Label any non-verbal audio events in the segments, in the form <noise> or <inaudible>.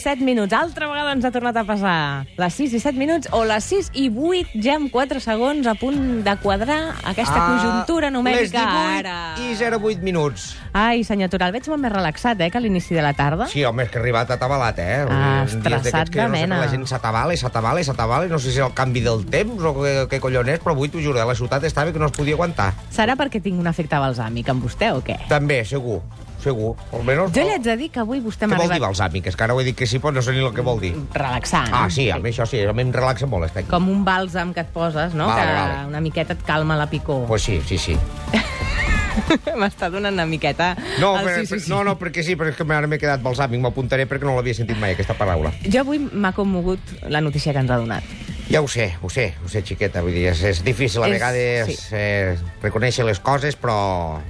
Les 6 i 7 minuts. Altra vegada ens ha tornat a passar. Les 6 i 7 minuts o les 6 i 8, ja en 4 segons, a punt de quadrar aquesta Ah, conjuntura numèrica Les 18 ara. i 08 minuts. Ai, senyor Tura, el veig molt més relaxat, eh, que a l'inici de la tarda. Sí, home, és que ha arribat atabalat, eh? Ah, estressat de no sé, mena. la gent s'atabala i s'atabala i s'atabala no sé si és el canvi del temps o què, què collon és, però avui t'ho juro, eh, la ciutat estava que no es podia aguantar. Serà perquè tinc un efecte balsàmic amb vostè o què? També, segur, segur. Almenys, Jo li haig de dir que avui vostè Què m'ha vol dir arribat balsàmic? És que ara ho he dit que sí, però no sé ni el que vol dir. relaxant. Ah, sí, a mi això sí, a mi em relaxa molt estar aquí. Com un bàlsam que et poses, no? Vale, que vale. una miqueta et calma la picor. Pues sí, sí, sí. <laughs> M'està donant una miqueta... No, el per, sí, sí, sí. no, no, perquè sí, però és que ara m'he quedat balsàmic, m'apuntaré perquè no l'havia sentit mai, aquesta paraula. Jo avui m'ha commogut la notícia que ens ha donat. Ja ho sé, ho sé, ho sé, xiqueta, vull dir, és, és difícil a És- vegades sí. eh, reconèixer les coses, però...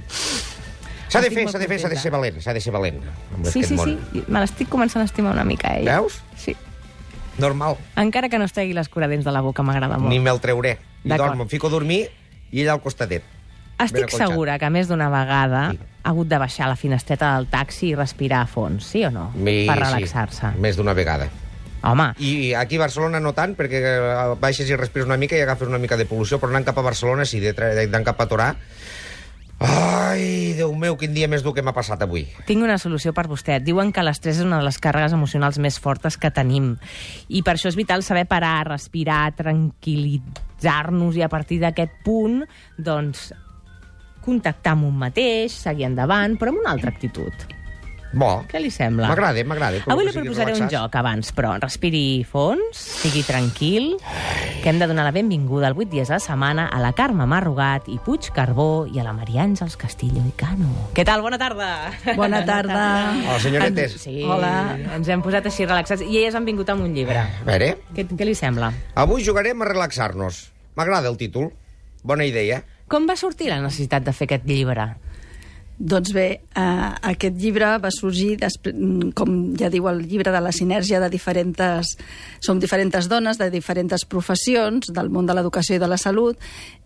S'ha de fer, s'ha de fer, s'ha de ser valent, s'ha de ser valent. Sí, sí, món. sí. Me l'estic començant a estimar una mica, eh? Veus? Sí. Normal, Encara que no es tregui l'escuradents de la boca, m'agrada molt. ni me'l trauré. I dormo, em fico a dormir i ella al costadet. Estic segura que més d'una vegada Sí. ha hagut de baixar la finestreta del taxi i respirar a fons, sí o no? Mi- per sí, relaxar-se. més d'una vegada. Home, I aquí a Barcelona no tant, perquè eh, baixes i respires una mica i agafes una mica de pol·lució, però anant cap a Barcelona, sí, d'anar cap a Torà... Ai, Déu meu, quin dia més dur que m'ha passat avui. tinc una solució per vostè. Diuen que l'estrès és una de les càrregues emocionals més fortes que tenim. I per això és vital saber parar, respirar, tranquil·litzar-nos i a partir d'aquest punt, doncs, contactar amb un mateix, seguir endavant, però amb una altra actitud. Bo, Què li sembla? m'agrada, m'agrada. Avui li proposaré un joc abans, però respiri fons, sigui tranquil, que hem de donar la benvinguda al 8 dies a la setmana a la Carme Marrugat i Puig Carbó i a la Maria Àngels Castillo i Cano. Què tal? Bona tarda! Bona tarda. Hola, senyoretes. Sí, Hola. ens hem posat així relaxats i elles han vingut amb un llibre. A veure, Què, què li sembla? avui jugarem a relaxar-nos. M'agrada el títol. Bona idea. Com va sortir la necessitat de fer aquest llibre? Doncs bé, eh, aquest llibre va sorgir, mm, com ja diu el llibre, de la sinergia de diferents... Som diferents dones de diferents professions, del món de l'educació i de la salut,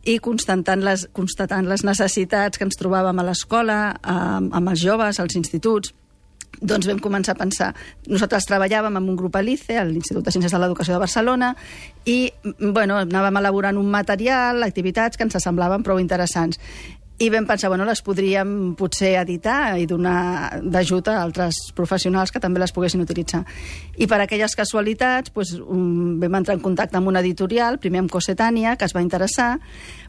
i constatant les, constatant les necessitats que ens trobàvem a l'escola, eh, amb els joves, als instituts, doncs vam començar a pensar... Nosaltres treballàvem en un grup a l'ICE, a l'Institut de Ciències de l'Educació de Barcelona, i mm, bueno, anàvem elaborant un material, activitats que ens semblaven prou interessants. I vam pensar, bueno, les podríem potser editar i donar d'ajut a altres professionals que també les poguessin utilitzar. I per aquelles casualitats doncs, um, vam entrar en contacte amb una editorial, primer amb Cossetània, que es va interessar,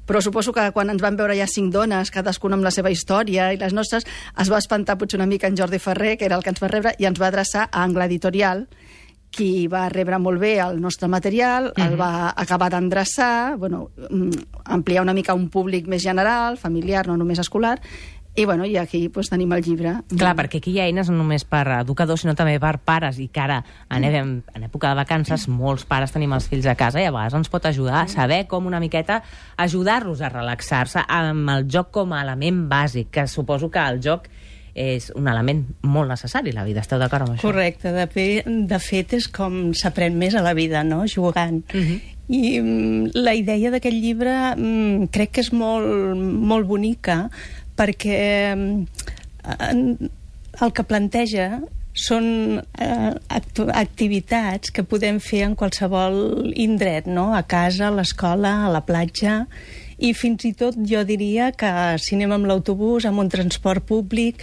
però suposo que quan ens van veure ja cinc dones, cadascuna amb la seva història i les nostres, es va espantar potser una mica en Jordi Ferrer, que era el que ens va rebre, i ens va adreçar a Angla Editorial, qui va rebre molt bé el nostre material, el va acabar d'endreçar, bueno, mm, ampliar una mica un públic més general, familiar, no només escolar, i, bueno, i aquí pues, tenim el llibre. Clar, perquè aquí hi ha eines no només per educadors, sinó també per pares, i que ara, en, en, en època de vacances, molts pares tenim els fills a casa i a vegades ens pot ajudar a saber com una miqueta ajudar-los a relaxar-se amb el joc com a element bàsic, que suposo que el joc és un element molt necessari a la vida. Esteu d'acord amb això? Correcte, de, fe, de fet és com s'aprèn més a la vida, no?, jugant. Mhm. Uh -huh. I mm, la idea d'aquest llibre mm, crec que és molt, molt bonica perquè mm, en- el que planteja són eh, activitats que podem fer en qualsevol indret, no? a casa, a l'escola, a la platja, i fins i tot jo diria que si anem amb l'autobús, amb un transport públic,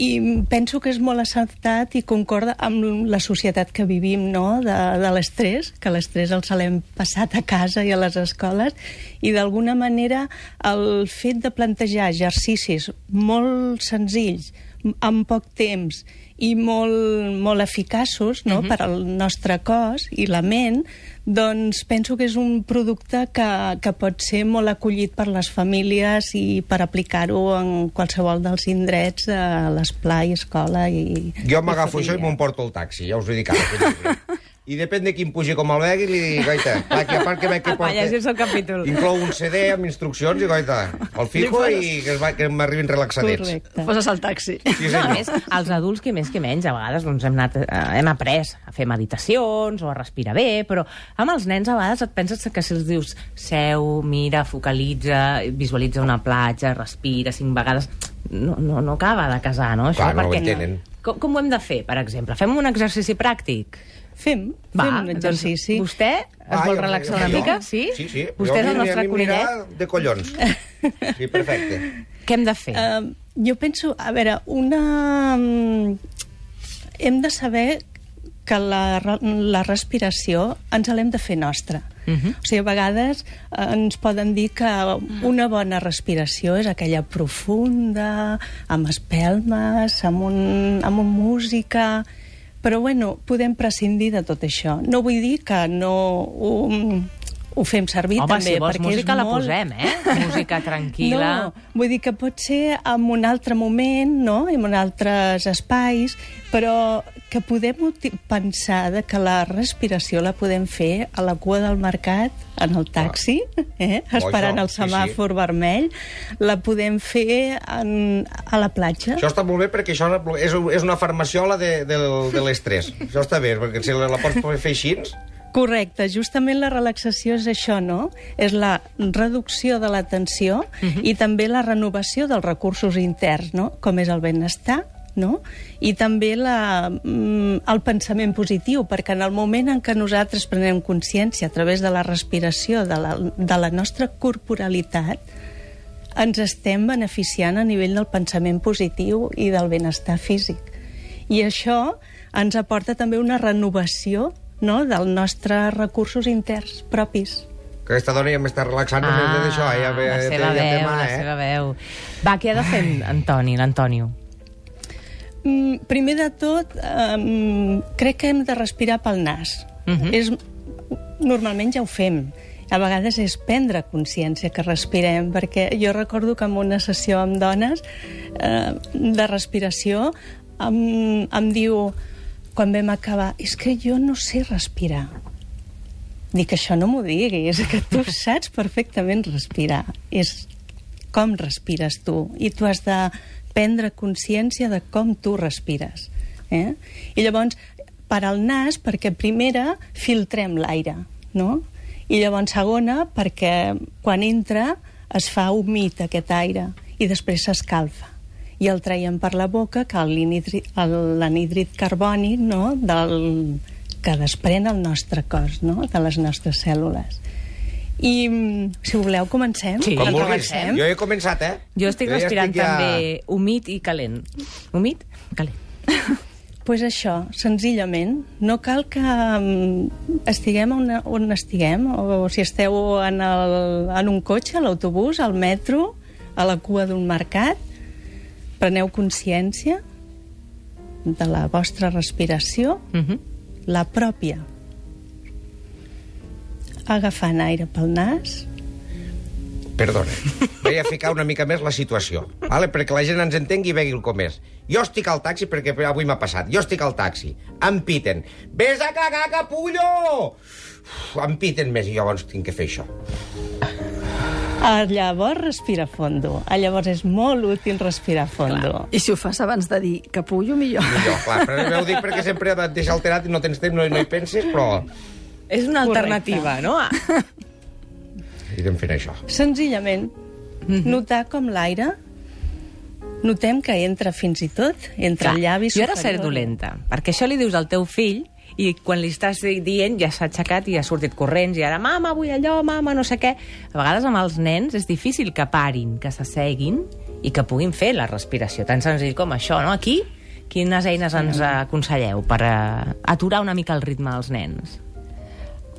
i penso que és molt acertat i concorda amb la societat que vivim, no?, de, de l'estrès, que l'estrès el se l'hem passat a casa i a les escoles, i d'alguna manera el fet de plantejar exercicis molt senzills, en poc temps, i molt, molt eficaços no? uh -huh. per al nostre cos i la ment, doncs penso que és un producte que, que pot ser molt acollit per les famílies i per aplicar-ho en qualsevol dels indrets, a l'esplai, escola i... Jo m'agafo i això i família. m'emporto el taxi, ja us ho dic ara. <laughs> I depèn de quin pugi com el vegui, li dic, goita, aquí a part que veig que Va llegir-se <laughs> el capítol. Inclou un CD amb instruccions i, goita, el fijo i que, es va, que m'arribin relaxadets. Correcte. Poses al taxi. Sí, No, a més, els adults, que més que menys, a vegades doncs, hem, anat, eh, hem après a fer meditacions o a respirar bé, però amb els nens a vegades et penses que si els dius seu, mira, focalitza, visualitza una platja, respira cinc vegades... No, no, no acaba de casar, no? Això, Clar, no ho perquè entenen. Com, com ho hem de fer, per exemple? Fem un exercici pràctic? Fem, fem un exercici. Doncs vostè es Ah, vol jo- relaxar jo- una jo- mica? Sí? Sí, sí. Vostè és Jo el a mi- nostre coninet? m'agrada de collons. Sí, perfecte. <laughs> Què hem de fer? Uh, jo penso, a veure, una... mm, Hem de saber que la, la respiració ens l'hem de fer nostra. Uh -huh. O sigui, a vegades eh, ens poden dir que una bona respiració és aquella profunda, amb espelmes, amb, un, amb un música... Però, bueno, podem prescindir de tot això. No vull dir que no ho, ho fem servir Home, també, si vols perquè música és la molt... posem, eh? <laughs> Música tranquil·la. No, vull dir que pot ser en un altre moment, no?, en un altres espais, però que podem pensar de que la respiració la podem fer a la cua del mercat, en el taxi, eh? Esperant el sí, semàfor vermell, la podem fer en, a la platja. Això està molt bé perquè això és, és una farmaciola de, de, de l'estrès. Això està bé, perquè si la, la pots fer així... Correcte, justament la relaxació és això, no? És la reducció de la tensió uh -huh. i també la renovació dels recursos interns, no? Com és el benestar, no? I també la, mm, el pensament positiu, perquè en el moment en què nosaltres prenem consciència a través de la respiració, de la, de la nostra corporalitat, ens estem beneficiant a nivell del pensament positiu i del benestar físic. I això ens aporta també una renovació no, dels nostres recursos interns propis. Que aquesta dona ja m'està relaxant només d'això. Ja, ve, Ah, la seva ja veu, mà, la eh? seva veu. Va, què ha de fer Antoni, l'Antonio? Mm, primer de tot, um, crec que hem de respirar pel nas. Uh Mhm. -huh. és, normalment ja ho fem. A vegades és prendre consciència que respirem, perquè jo recordo que en una sessió amb dones eh, de respiració em, em diu, quan vam acabar, és que jo no sé respirar. Dic, això no m'ho diguis, que tu <laughs> saps perfectament respirar. És com respires tu. I tu has de prendre consciència de com tu respires. Eh? I llavors, per al nas, perquè primera filtrem l'aire, no? I llavors segona, perquè quan entra es fa humit aquest aire i després s'escalfa i el traiem per la boca, que l'anhídrid carbònic no? del, que desprèn el nostre cos, no? de les nostres cèl·lules. I, mm, si voleu, comencem? Sí. Com vulguis. relaxem? Jo he començat, eh? Jo estic ja respirant estic ja... també humit i calent. Humit, calent. <laughs> pues això, senzillament. No cal que um, estiguem on, on estiguem, o si esteu en, el, en un cotxe, a l'autobús, al metro, a la cua d'un mercat, preneu consciència de la vostra respiració, Uh -huh. la pròpia. Agafant aire pel nas, Perdona, vaig a ficar una mica més la situació, vale? perquè la gent ens entengui i vegi com és. Jo estic al taxi, perquè avui m'ha passat, jo estic al taxi, em piten, vés a cagar, capullo! Uf, em piten més i llavors tinc que fer això. Ah, llavors respira fondo. Ah, llavors és molt útil respirar fondo. I si ho fas abans de dir capullo, millor. Millor, clar, però ho dic perquè sempre et deixa alterat i no tens temps, no, no hi penses, però És una Correcte. alternativa, no? irem fent això. Senzillament, notar com l'aire notem que entra fins i tot entre Clar, el llavi jo ara superior. seré dolenta, perquè això li dius al teu fill i quan li estàs dient ja s'ha aixecat i ha sortit corrents i ara, mama, vull allò, mama, no sé què. A vegades amb els nens és difícil que parin, que s'asseguin i que puguin fer la respiració, tan senzill com això, no? Aquí, quines eines ens aconselleu per uh, aturar una mica el ritme dels nens?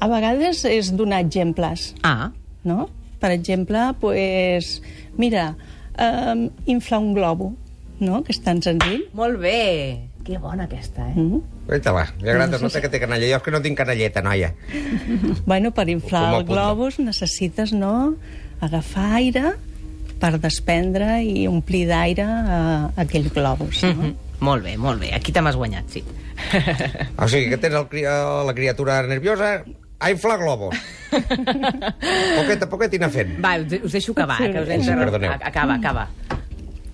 A vegades és donar exemples, Ah, no? Per exemple, pues, mira, um, inflar un globo, no? Que és tan senzill. molt bé. Que bona aquesta, eh? Mm? Guaita-la, li agrada, nota que té canalla. Jo és que no tinc canalleta, noia. <laughs> Bueno, per inflar a el globus necessites, no?, agafar aire per desprendre i omplir d'aire uh, aquell globus, no? Mhm. Molt bé, molt bé. Aquí te m'has guanyat, sí. <laughs> O sigui, que tens el, cri- la criatura nerviosa a inflar globos. <laughs> poqueta, poquetina fent. Va, us, us deixo acabar, Sí, que us sí. Acaba, acaba.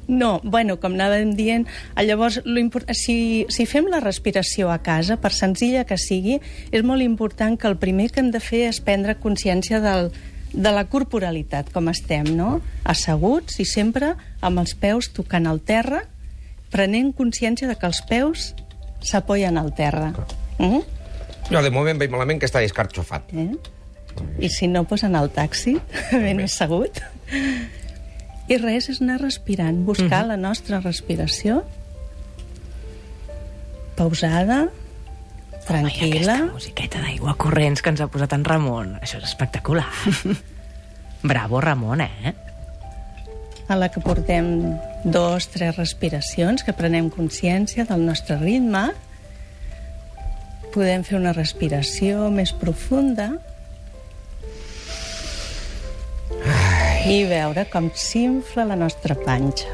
No, bueno, com anàvem dient, eh, llavors, lo si, si fem la respiració a casa, per senzilla que sigui, és molt important que el primer que hem de fer és prendre consciència del, de la corporalitat, com estem, no? Asseguts i sempre amb els peus tocant el terra prenent consciència de que els peus s'apoyen al terra. Mm? Jo de moment veig malament que està escarxofat. Eh? I si no, pues anar al taxi, <laughs> ben assegut. I res, és anar respirant, buscar la nostra respiració pausada, tranquil·la. aquesta musiqueta d'aigua corrents que ens ha posat en Ramon. Això és espectacular. <laughs> Bravo, Ramon, eh? a la que portem dos, tres respiracions, que prenem consciència del nostre ritme. Podem fer una respiració més profunda i veure com s'infla la nostra panxa.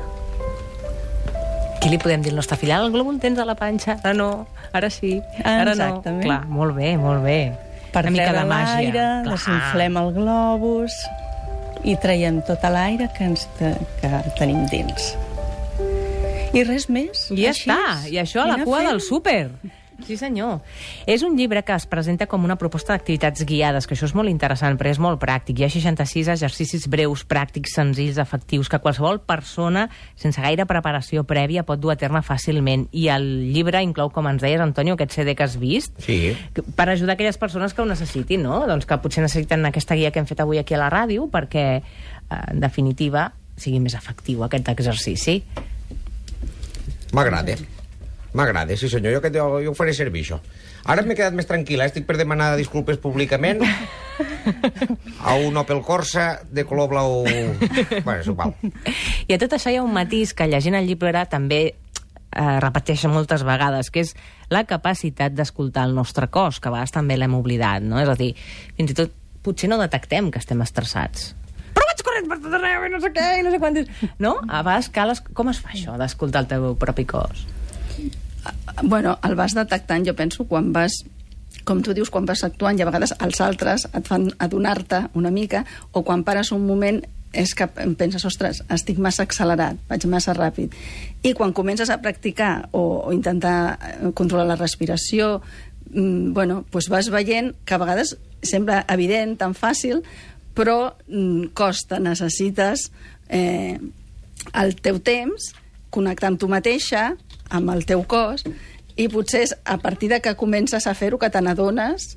Què li podem dir al nostre fill? Ah, el glòbul tens a la panxa? Ara no, ara sí, ara Exactament. no. Clar, molt bé, molt bé. Per Una mica de màgia. desinflem el globus i traiem tot l'aire que, ens te, que tenim dins. I res més. I ja Així està, i això a la cua fent. del súper. Sí, senyor. És un llibre que es presenta com una proposta d'activitats guiades, que això és molt interessant, però és molt pràctic. Hi ha 66 exercicis breus, pràctics, senzills, efectius, que qualsevol persona, sense gaire preparació prèvia, pot dur a terme fàcilment. I el llibre inclou, com ens deies, Antonio, aquest CD que has vist, Sí. per ajudar aquelles persones que ho necessitin, no? Doncs que potser necessiten aquesta guia que hem fet avui aquí a la ràdio perquè, eh, en definitiva, sigui més efectiu aquest exercici. M'agrada. M'agrada, sí senyor, jo, que jo, jo ho faré servir, això. Ara m'he quedat més tranquil·la, estic per demanar disculpes públicament <laughs> a un Opel Corsa de color blau... Bueno, és igual. I a tot això hi ha un matís que llegint el llibre també eh, repeteix moltes vegades, que és la capacitat d'escoltar el nostre cos, que a vegades també l'hem oblidat, no? És a dir, fins i tot potser no detectem que estem estressats. Però vaig corrent per tot arreu i no sé què, i no sé quantes... No? A vegades cal... Es... Com es fa això, d'escoltar el teu propi cos? Bueno, el vas detectant, jo penso, quan vas com tu dius, quan vas actuant i a vegades els altres et fan adonar-te una mica o quan pares un moment és que penses, ostres, estic massa accelerat, vaig massa ràpid. I quan comences a practicar o, o intentar eh, controlar la respiració, mm, bueno, doncs vas veient que a vegades sembla evident, tan fàcil, però mm, costa, necessites eh, el teu temps, connectar amb tu mateixa, amb el teu cos, i potser és a partir de que comences a fer-ho que te n'adones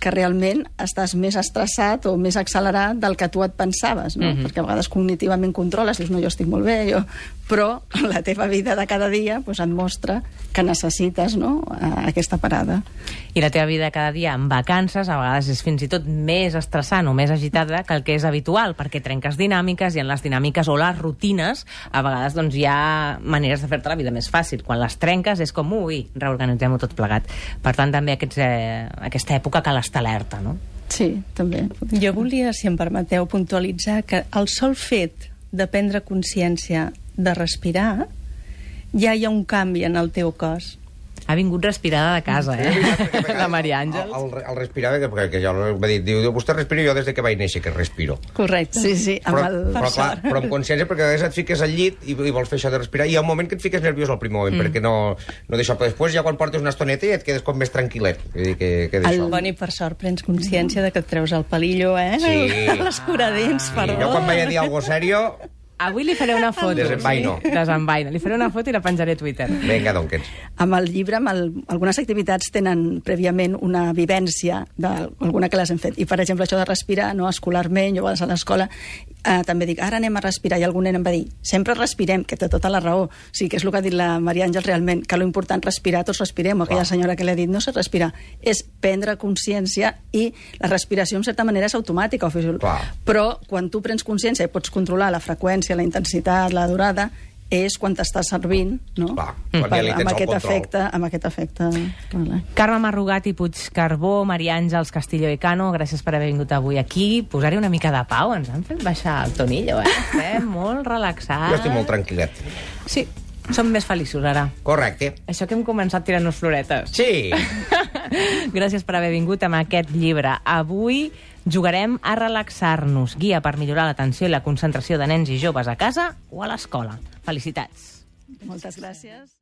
que realment estàs més estressat o més accelerat del que tu et pensaves, no? Mm -hmm. Perquè a vegades cognitivament controles, dius, no, jo estic molt bé, jo... però la teva vida de cada dia pues, et mostra que necessites no? eh, aquesta parada. I la teva vida cada dia en vacances a vegades és fins i tot més estressant o més agitada que el que és habitual, perquè trenques dinàmiques i en les dinàmiques o les rutines a vegades doncs, hi ha maneres de fer-te la vida més fàcil. Quan les trenques és com, ui, reorganitzem-ho tot plegat. Per tant, també aquests, eh, aquesta època cal estar alerta, no? Sí, també. Jo volia, si em permeteu, puntualitzar que el sol fet de prendre consciència de respirar ja hi ha un canvi en el teu cos. Ha vingut respirada de casa, eh? <laughs> La Maria Àngels. El, el, el respirava, que, que ja m'ha dit, diu, vostè respira, jo des de que vaig néixer que respiro. Correcte. Sí, sí, amb Però, el... però, clar, però amb consciència, perquè a vegades et fiques al llit i, i vols fer això de respirar, i hi ha un moment que et fiques nerviós al primer moment, mm. perquè no, no d'això, però després ja quan portes una estoneta ja et quedes com més tranquil·let, vull dir que, que. El... Bueno, i per sort prens consciència de que et treus el palillo, eh? Sí. <laughs> L'escuradents, I perdó. jo quan vaig a dir alguna serio, Avui li faré una foto. Desenvaino. Sí? Desenvaino. Li faré una foto i la penjaré a Twitter. vinga, doncs. amb el llibre, amb el, algunes activitats tenen prèviament una vivència d'alguna que les hem fet. I, per exemple, això de respirar, no, escolarment, jo a vegades a l'escola, eh, també dic, ara anem a respirar, i algun nen em va dir, sempre respirem, que té tota la raó. O sigui, que és el que ha dit la Maria Àngels realment, que lo important respirar, tots respirem, o aquella senyora que li ha dit, no sé respirar, és prendre consciència i la respiració, en certa manera, és automàtica o fisiològica. Clar. Però quan tu prens consciència i pots controlar la freqüència, la intensitat, la durada, és quan t'està servint, no? Clar, quan Per- ja li tens amb el aquest control. efecte, amb aquest efecte. Vale. Carme Marrugat i Puigcarbó, Maria Àngels Castillo i Cano, gràcies per haver vingut avui aquí. Posar-hi una mica de pau, ens han fet baixar el tonillo, eh? <laughs> Estem molt relaxats. Jo estic molt tranquil·let. Sí, som més feliços ara. Correcte. Això que hem començat tirant-nos floretes. Sí. <laughs> Gràcies per haver vingut amb aquest llibre. Avui jugarem a relaxar-nos. Guia per millorar l'atenció i la concentració de nens i joves a casa o a l'escola. Felicitats. Moltes gràcies.